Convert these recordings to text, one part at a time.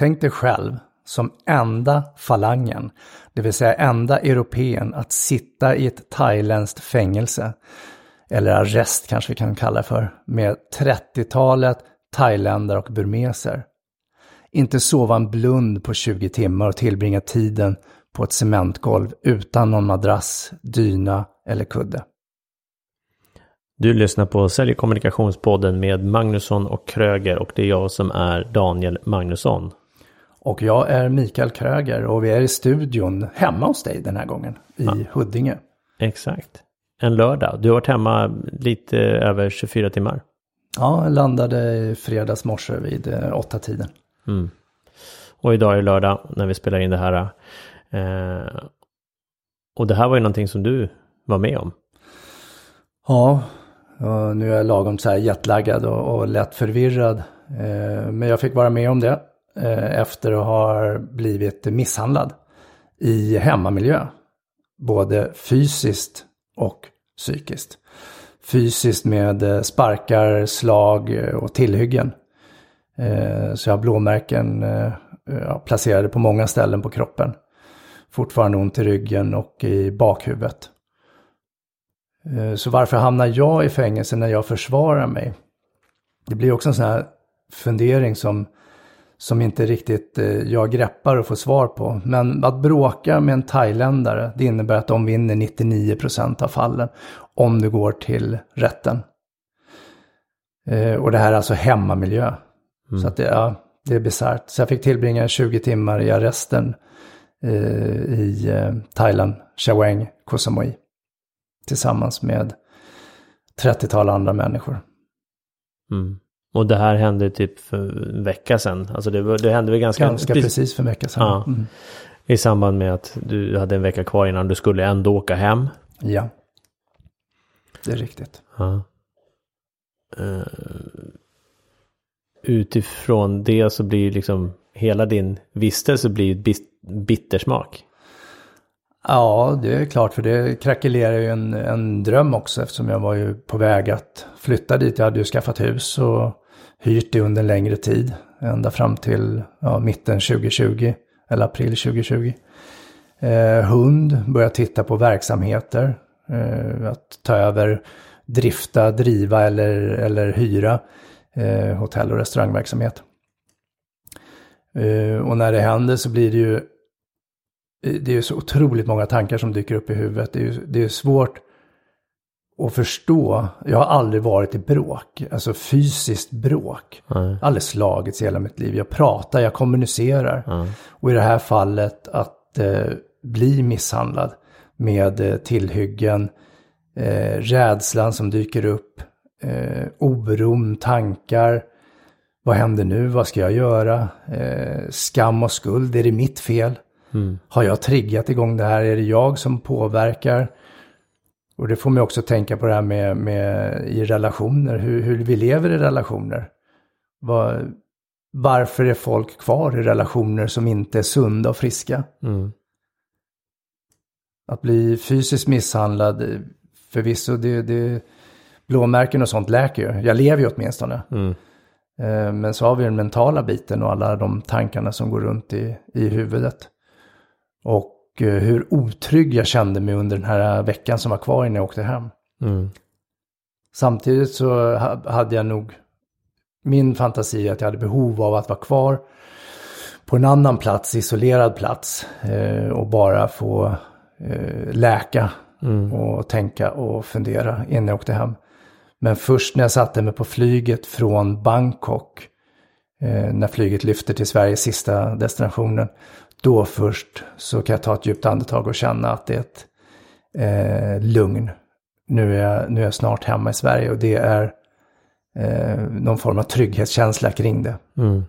Tänk dig själv som enda falangen, det vill säga enda europeen att sitta i ett thailändskt fängelse, eller arrest kanske vi kan kalla det för, med 30-talet thailändare och burmeser. Inte sova en blund på 20 timmar och tillbringa tiden på ett cementgolv utan någon madrass, dyna eller kudde. Du lyssnar på Sälj kommunikationspodden med Magnusson och Kröger och det är jag som är Daniel Magnusson. Och jag är Mikael Kröger och vi är i studion hemma hos dig den här gången i ja. Huddinge. Exakt. En lördag. Du har varit hemma lite över 24 timmar. Ja, jag landade i fredags morse vid eh, åtta tiden. Mm. Och idag är lördag när vi spelar in det här. Eh, och det här var ju någonting som du var med om. Ja, nu är jag lagom så här jetlaggad och, och lätt förvirrad. Eh, men jag fick vara med om det Eh, efter att ha blivit misshandlad i hemmamiljö. Både fysiskt och psykiskt. Fysiskt med eh, sparkar, slag eh, och tillhyggen. Så jag har blåmärken placerade på många ställen på kroppen. Fortfarande ont i ryggen och i bakhuvudet. Så varför hamnar jag i fängelse när jag försvarar mig? Det blir också en sån här fundering som, som inte riktigt eh, jag greppar och får svar på. Men att bråka med en thailändare, det innebär att de vinner 99% av fallen om du går till rätten. Eh, och det här är alltså hemmamiljö. Mm. Så att det, ja, det är bisarrt. Så jag fick tillbringa 20 timmar i arresten i Thailand, Chaweng, Koh Samui tillsammans med 30-tal andra människor. Mm. Och det här hände typ för en vecka sedan? Alltså det, det hände väl ganska... Ganska precis för en vecka sedan. Ja. Mm. I samband med att du hade en vecka kvar innan du skulle ändå åka hem? Ja. Det är riktigt. Ja. Uh, utifrån det så blir liksom hela din vistelse blir bit bittersmak. Ja, det är klart för det krackelerar ju en, en dröm också eftersom jag var ju på väg att flytta dit. Jag hade ju skaffat hus och hyrt det under en längre tid. Ända fram till ja, mitten 2020 eller april 2020. Eh, hund, börja titta på verksamheter. Eh, att ta över, drifta, driva eller, eller hyra eh, hotell och restaurangverksamhet. Eh, och när det händer så blir det ju eh, det är ju så otroligt många tankar som dyker upp i huvudet. Det är, det är svårt att förstå. Jag har aldrig varit i bråk, alltså fysiskt bråk. Mm. Aldrig slagits i hela mitt liv. Jag pratar, jag kommunicerar. Mm. Och i det här fallet att eh, bli misshandlad med eh, tillhyggen, eh, rädslan som dyker upp, eh, oron, tankar. Vad händer nu? Vad ska jag göra? Eh, skam och skuld, är det mitt fel? Mm. Har jag triggat igång det här? Är det jag som påverkar? Och det får mig också tänka på det här med, med i relationer, hur, hur vi lever i relationer. Var, varför är folk kvar i relationer som inte är sunda och friska? Mm. Att bli fysiskt misshandlad, förvisso, det, det, blåmärken och sånt läker ju. Jag lever ju åtminstone. Mm. Eh, men så har vi den mentala biten och alla de tankarna som går runt i, i huvudet. Och hur otrygg jag kände mig under den här veckan som var kvar innan jag åkte hem. Mm. Samtidigt så hade jag nog min fantasi att jag hade behov av att vara kvar på en annan plats, isolerad plats eh, och bara få eh, läka mm. och tänka och fundera innan jag åkte hem. Men först när jag satte mig på flyget från Bangkok, när flyget lyfter till Sveriges sista destinationen, då först så kan jag ta ett djupt andetag och känna att det är ett eh, lugn. Nu är, jag, nu är jag snart hemma i Sverige och det är eh, någon form av trygghetskänsla kring det. Mm.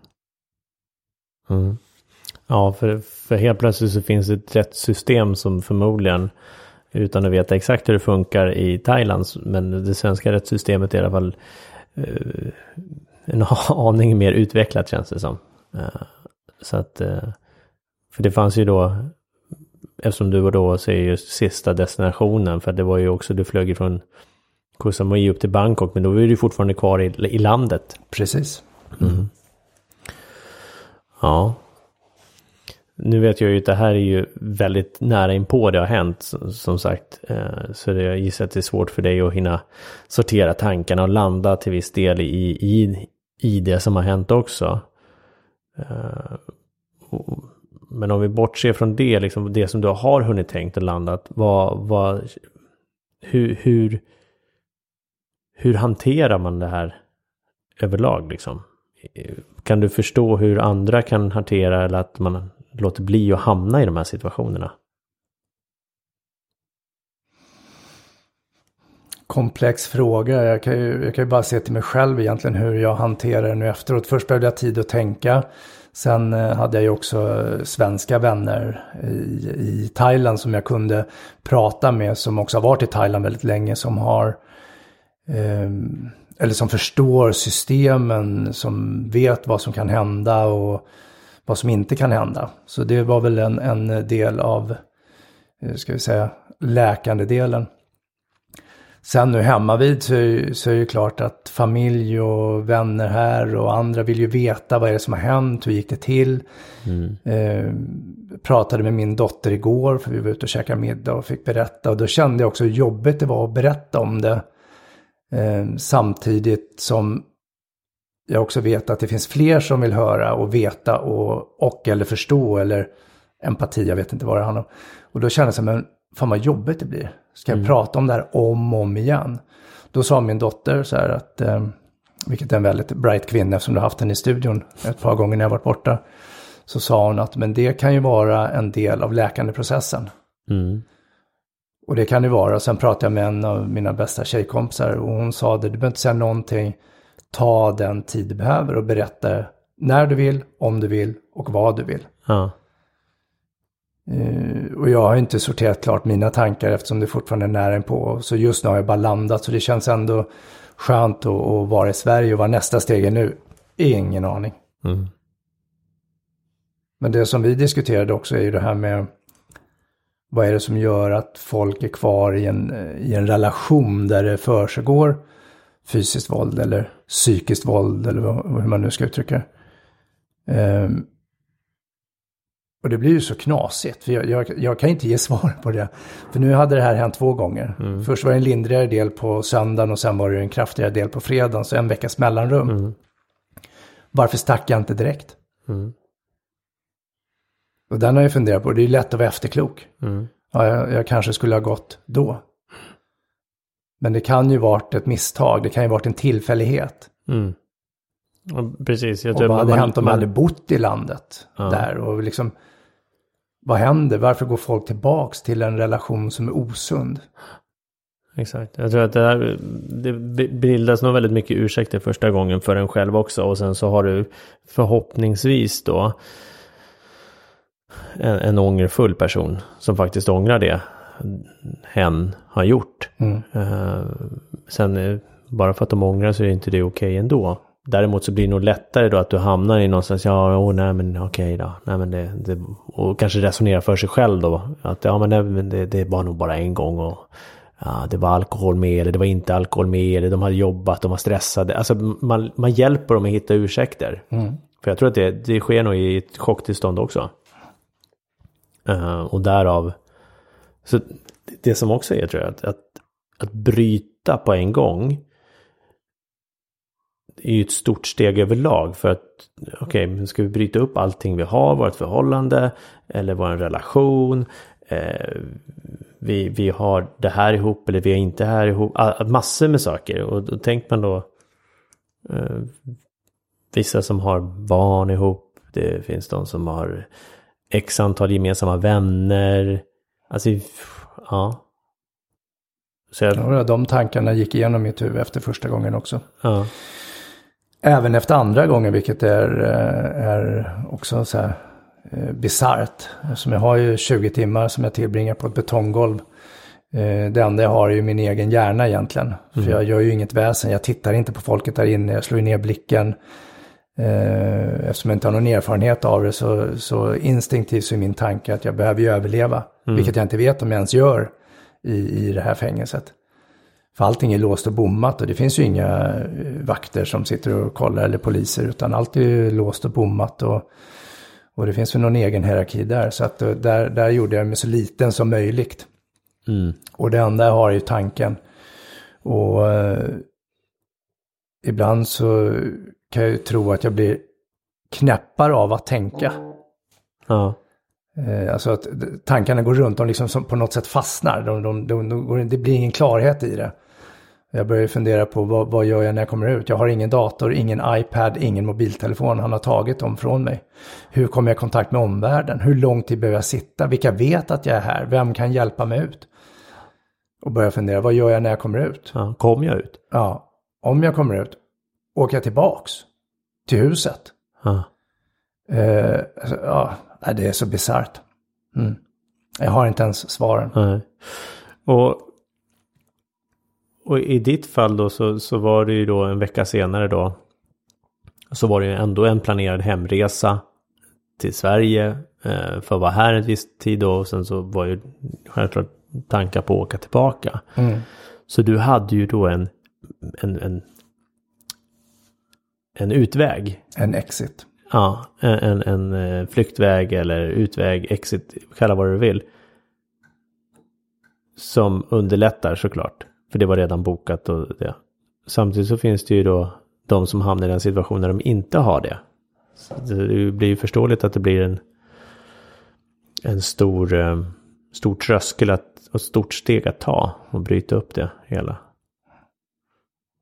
Mm. Ja, för, för helt plötsligt så finns det ett rättssystem som förmodligen, utan att veta exakt hur det funkar i Thailand, men det svenska rättssystemet är i alla fall eh, en aning mer utvecklat känns det som. Eh, så att eh, för det fanns ju då, eftersom du var då säger just sista destinationen, för det var ju också, du flög från Koh Samui upp till Bangkok, men då var du fortfarande kvar i, i landet. Precis. Mm. Ja. nu vet jag ju att det här är ju väldigt nära inpå det har hänt som sagt. Eh, så det, jag gissar att det är svårt för dig att hinna sortera tankarna och landa till viss del i, i, i det som har hänt också. Men om vi bortser från det, liksom det som du har hunnit tänkt och landat, vad, vad, hur, hur, hur hanterar man det här överlag liksom? Kan du förstå hur andra kan hantera eller att man låter bli att hamna i de här situationerna? Komplex fråga. Jag kan, ju, jag kan ju bara se till mig själv egentligen hur jag hanterar det nu efteråt. Först behövde jag tid att tänka. Sen eh, hade jag ju också eh, svenska vänner i, i Thailand som jag kunde prata med. Som också har varit i Thailand väldigt länge. Som har eh, eller som förstår systemen, som vet vad som kan hända och vad som inte kan hända. Så det var väl en, en del av, eh, ska vi säga, läkande delen. Sen nu hemma vid så är, så är det klart att familj och vänner här och andra vill ju veta vad är det som har hänt, hur gick det till. Mm. Eh, pratade med min dotter igår för vi var ute och käkade middag och fick berätta och då kände jag också hur jobbigt det var att berätta om det. Eh, samtidigt som jag också vet att det finns fler som vill höra och veta och, och eller förstå eller empati, jag vet inte vad det handlar om. Och då kände jag så men fan vad jobbigt det blir. Ska jag mm. prata om det här om och om igen? Då sa min dotter så här att, eh, vilket är en väldigt bright kvinna eftersom du har haft henne i studion ett par gånger när jag varit borta. Så sa hon att men det kan ju vara en del av läkandeprocessen. Mm. Och det kan det vara. Sen pratade jag med en av mina bästa tjejkompisar och hon sa det, du behöver inte säga någonting. Ta den tid du behöver och berätta när du vill, om du vill och vad du vill. Ja. Uh, och jag har inte sorterat klart mina tankar eftersom det fortfarande är nära på. Så just nu har jag bara landat. Så det känns ändå skönt att, att vara i Sverige och vad nästa steg är nu. Ingen aning. Mm. Men det som vi diskuterade också är ju det här med vad är det som gör att folk är kvar i en, i en relation där det försiggår fysiskt våld eller psykiskt våld eller hur man nu ska uttrycka det. Um, och det blir ju så knasigt, för jag, jag, jag, kan inte ge svar på det. För nu hade det här hänt två gånger. Mm. Först var det en lindrigare del på söndagen och sen var det en kraftigare del på fredagen, så en veckas mellanrum. Mm. Varför stack jag inte direkt? Mm. Och den har jag funderat på. Det är lätt att vara efterklok. Mm. Ja, jag, jag, kanske skulle ha gått då. Men det kan ju varit ett misstag. Det kan ju varit en tillfällighet. Mm. Precis. Jag och vad hade man, hänt om man hade bott i landet ja. där? Och liksom, vad händer? Varför går folk tillbaks till en relation som är osund? Exakt. Jag tror att det, här, det bildas nog väldigt mycket ursäkter första gången för en själv också. Och sen så har du förhoppningsvis då en, en ångerfull person som faktiskt ångrar det hen har gjort. Mm. Uh, sen uh, bara för att de ångrar så är inte det okej okay ändå. Däremot så blir det nog lättare då att du hamnar i någonstans, ja, oh, nej men okej okay då, nej men det, det, och kanske resonera för sig själv då, att ja men det, det var nog bara en gång och ja, det var alkohol med eller det var inte alkohol med eller de hade jobbat, de var stressade. Alltså man, man hjälper dem att hitta ursäkter. Mm. För jag tror att det, det sker nog i ett chocktillstånd också. Uh, och därav, så det som också är tror jag, att, att, att bryta på en gång är ju ett stort steg överlag för att okej, okay, ska vi bryta upp allting vi har, vårt förhållande eller vår relation. Eh, vi, vi har det här ihop eller vi har inte här ihop. Massor med saker och då tänker man då eh, vissa som har barn ihop. Det finns de som har x antal gemensamma vänner. Alltså, ja. Så jag... ja, de tankarna gick igenom mitt huvud efter första gången också. Ja. Även efter andra gången, vilket är, eh, är också så här eh, bisarrt. Som jag har ju 20 timmar som jag tillbringar på ett betonggolv. Eh, det enda jag har är ju min egen hjärna egentligen. Mm. För jag gör ju inget väsen, jag tittar inte på folket där inne, jag slår ner blicken. Eftersom jag inte har någon erfarenhet av det så, så instinktivt så är min tanke att jag behöver ju överleva. Mm. Vilket jag inte vet om jag ens gör i, i det här fängelset. För allting är låst och bommat och det finns ju inga eh, vakter som sitter och kollar eller poliser utan allt är låst och bommat. Och, Och det finns väl någon egen hierarki där. Så att eh, där, där gjorde jag mig så liten som möjligt. Mm. Och det enda jag har är ju tanken. Och eh, ibland så kan jag ju tro att jag blir knäppare av att tänka. Ja. Eh, alltså att tankarna går runt, de liksom som på något sätt fastnar. De, de, de, det blir ingen klarhet i det. Jag börjar fundera på vad, vad gör jag när jag kommer ut? Jag har ingen dator, ingen iPad, ingen mobiltelefon. Han har tagit dem från mig. Hur kommer jag i kontakt med omvärlden? Hur lång tid behöver jag sitta? Vilka vet att jag är här? Vem kan hjälpa mig ut? Och börja fundera, vad gör jag när jag kommer ut? ja. Kom jag ut? Ja, om jag kommer ut, åker jag tillbaks till huset? Ja. Eh, ja, det är så bisarrt. Mm. Jag har inte ens svaren. Nej. Och, och i ditt fall då så, så var det ju då en vecka senare då. Så var det ju ändå en planerad hemresa till Sverige eh, för att vara här en viss tid då. Och sen så var ju självklart tankar på att åka tillbaka. Mm. Så du hade ju då en, en, en, en utväg. En exit. Ja, en, en, en eh, flyktväg eller utväg, exit, kalla vad du vill. Som underlättar såklart. För det var redan bokat och det. Samtidigt så finns det ju då de som hamnar i den situationen där de inte har det. Så det blir ju förståeligt att det blir en, en stor, eh, stor tröskel att, och ett stort steg att ta och bryta upp det hela.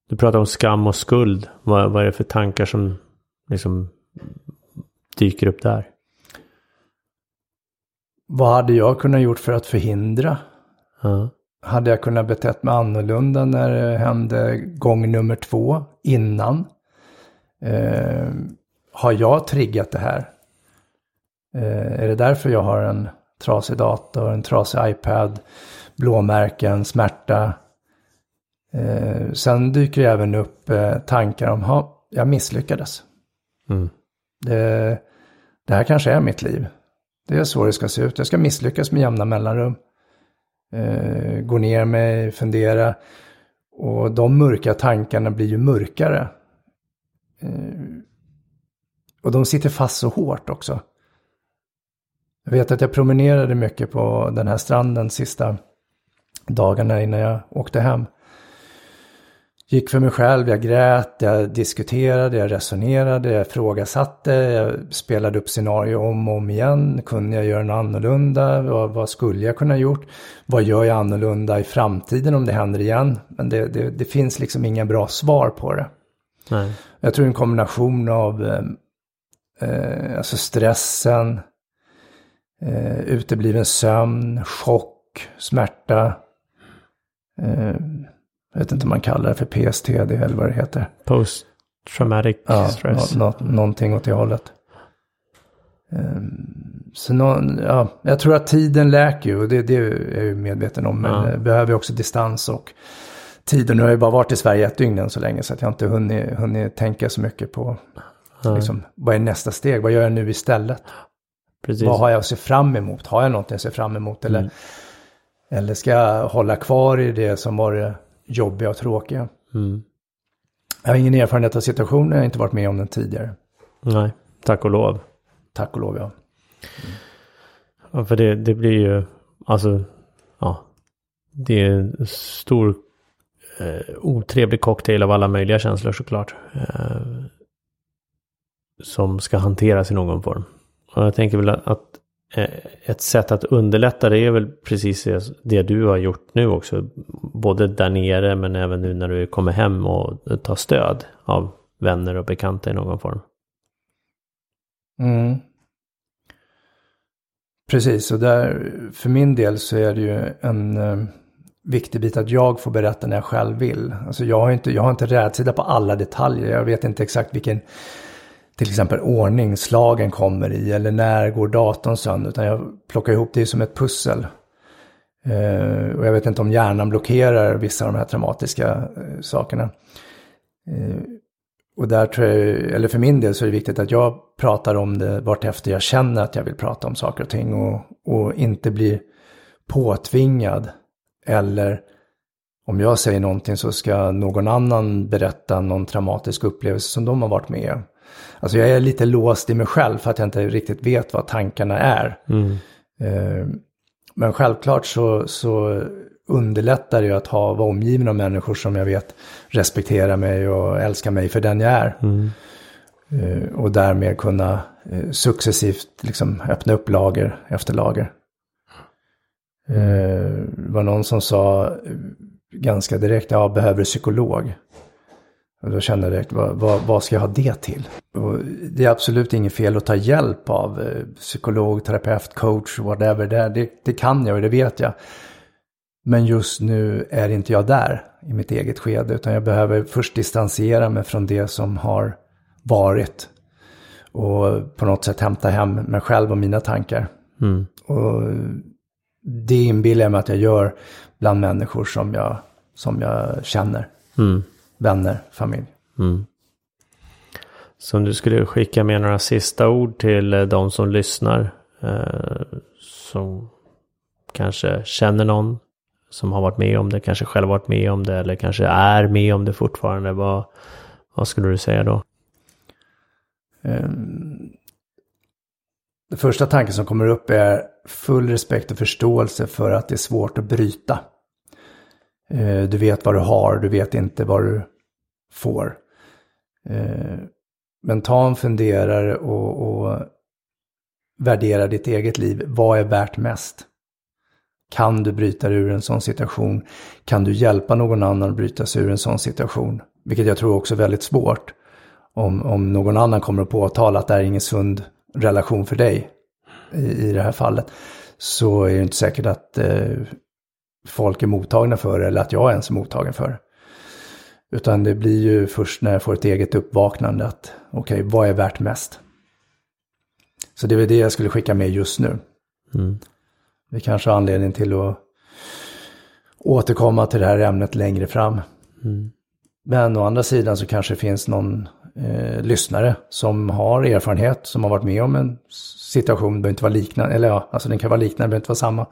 Du pratar om skam och skuld. Vad, vad är det för tankar som liksom dyker upp där? Vad hade jag kunnat gjort för att förhindra? Ja. Hade jag kunnat betett mig annorlunda när det hände gång nummer två innan? Eh, har jag triggat det här? Eh, är det därför jag har en trasig dator, en trasig iPad, blåmärken, smärta? Eh, sen dyker det även upp eh, tankar om, ha, jag misslyckades. Mm. Det, det här kanske är mitt liv. Det är så det ska se ut. Jag ska misslyckas med jämna mellanrum. Eh, gå ner mig, fundera. Och de mörka tankarna blir ju mörkare. Eh, och de sitter fast så hårt också. Jag vet att jag promenerade mycket på den här stranden sista dagarna innan jag åkte hem. Gick för mig själv, jag grät, jag diskuterade, jag resonerade, jag frågasatte, jag spelade upp scenario om och om igen. Kunde jag göra något annorlunda? Vad, vad skulle jag kunna gjort? Vad gör jag annorlunda i framtiden om det händer igen? Men det, det, det finns liksom inga bra svar på det. Nej. Jag tror en kombination av eh, eh, alltså stressen, eh, utebliven sömn, chock, smärta. Eh, jag vet inte om man kallar det för PSTD eller vad det heter. Post traumatic Ja, stress. nå, nå, någonting åt det hållet. Um, så nå, ja, jag tror att tiden läker ju och det, det är jag ju medveten om. Men Ja. behöver också distans och tid. Och nu har jag bara varit i Sverige ett dygn än så länge så att jag inte hunnit, hunnit tänka så mycket på Ja, liksom, vad är nästa steg? Vad gör jag nu istället? precis. Vad har jag att se fram emot? Har jag någonting att se fram emot? Eller, Mm. eller ska jag hålla kvar i det som var det jobbiga och tråkiga? Mm. Jag har ingen erfarenhet av situationen, jag har inte varit med om den tidigare. Nej, tack och lov. Tack och lov, ja. Ja, för det, det blir ju, alltså, ja. Det är en stor eh, otrevlig cocktail av alla möjliga känslor såklart. Eh, som ska hanteras i någon form. Och jag tänker väl att, att Eh, ett sätt att underlätta det är väl precis det, du har gjort nu också. Både där nere men även nu när du kommer hem och tar stöd av vänner och bekanta i någon form. Mm. Precis, och där, för min del så är det ju en eh, viktig bit att jag får berätta när jag själv vill. Alltså jag har inte, jag har inte rätsida på alla detaljer. Jag vet inte exakt vilken, till exempel ordning slagen kommer i eller när går datorn sönder. Utan jag plockar ihop det som ett pussel. Eh, och jag vet inte om hjärnan blockerar vissa av de här traumatiska eh, sakerna. Eh, och där tror jag, eller för min del så är det viktigt att jag pratar om det vartefter jag känner att jag vill prata om saker och ting och, och inte blir påtvingad. Eller om jag säger någonting så ska någon annan berätta någon traumatisk upplevelse som de har varit med om. Alltså jag är lite låst i mig själv för att jag inte riktigt vet vad tankarna är. Mm. Eh, men självklart så, så underlättar det ju att ha, vara omgiven av människor som jag vet respekterar mig och älskar mig för den jag är. Mm. Eh, och därmed kunna eh, successivt liksom öppna upp lager efter lager. Eh, det var någon som sa ganska direkt, ja, behöver psykolog? Och då kände jag direkt, vad, vad, vad, ska jag ha det till? Och det är absolut inget fel att ta hjälp av psykolog, terapeut, coach, whatever. Det, det, det kan jag och det vet jag. Men just nu är inte jag där i mitt eget skede, utan jag behöver först distansera mig från det som har varit. Och på något sätt hämta hem mig själv och mina tankar. Mm. Och det inbillar jag mig att jag gör bland människor som jag, som jag känner. Mm. Vänner, familj. Mm. Så om du skulle skicka med några sista ord till eh, de som lyssnar. Eh, som kanske känner någon som har varit med om det, kanske själv varit med om det eller kanske är med om det fortfarande. Vad, vad skulle du säga då? Um, det första tanken som kommer upp är full respekt och förståelse för att det är svårt att bryta. Eh, du vet vad du har, du vet inte vad du får. Eh, men ta en funderare och, och värdera ditt eget liv. Vad är värt mest? Kan du bryta dig ur en sån situation? Kan du hjälpa någon annan att bryta sig ur en sån situation? Vilket jag tror också är väldigt svårt. Om, om någon annan kommer att påtala att det här är ingen sund relation för dig i, i det här fallet. Så är det inte säkert att eh, folk är mottagna för det eller att jag ens är mottagen för det. Utan det blir ju först när jag får ett eget uppvaknande att okej, okay, vad är värt mest? Så det är väl det jag skulle skicka med just nu. Mm. Vi kanske har anledning till att återkomma till det här ämnet längre fram. Mm. Men å andra sidan så kanske det finns någon eh, lyssnare som har erfarenhet, som har varit med om en situation, det behöver inte vara liknande, eller ja, alltså den kan vara liknande, det behöver inte vara samma.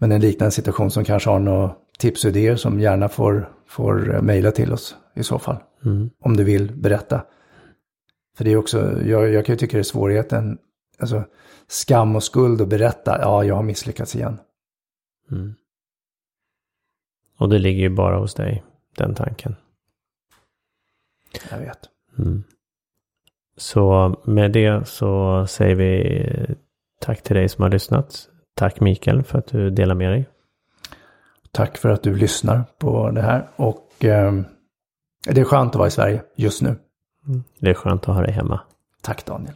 Men en liknande situation som kanske har några tips och idéer som gärna får, får eh, mejla till oss i så fall. Mm. Om du vill berätta. För det är också, jag, jag kan ju tycka det är svårigheten, alltså skam och skuld och berätta, ja, jag har misslyckats igen. Mm. Och det ligger ju bara hos dig, den tanken. Jag vet. Mm. Så med det så säger vi tack till dig som har lyssnat. Tack Mikael för att du delar med dig. Tack för att du lyssnar på det här och eh, det är skönt att vara i Sverige just nu. Mm. Det är skönt att ha dig hemma. Tack Daniel.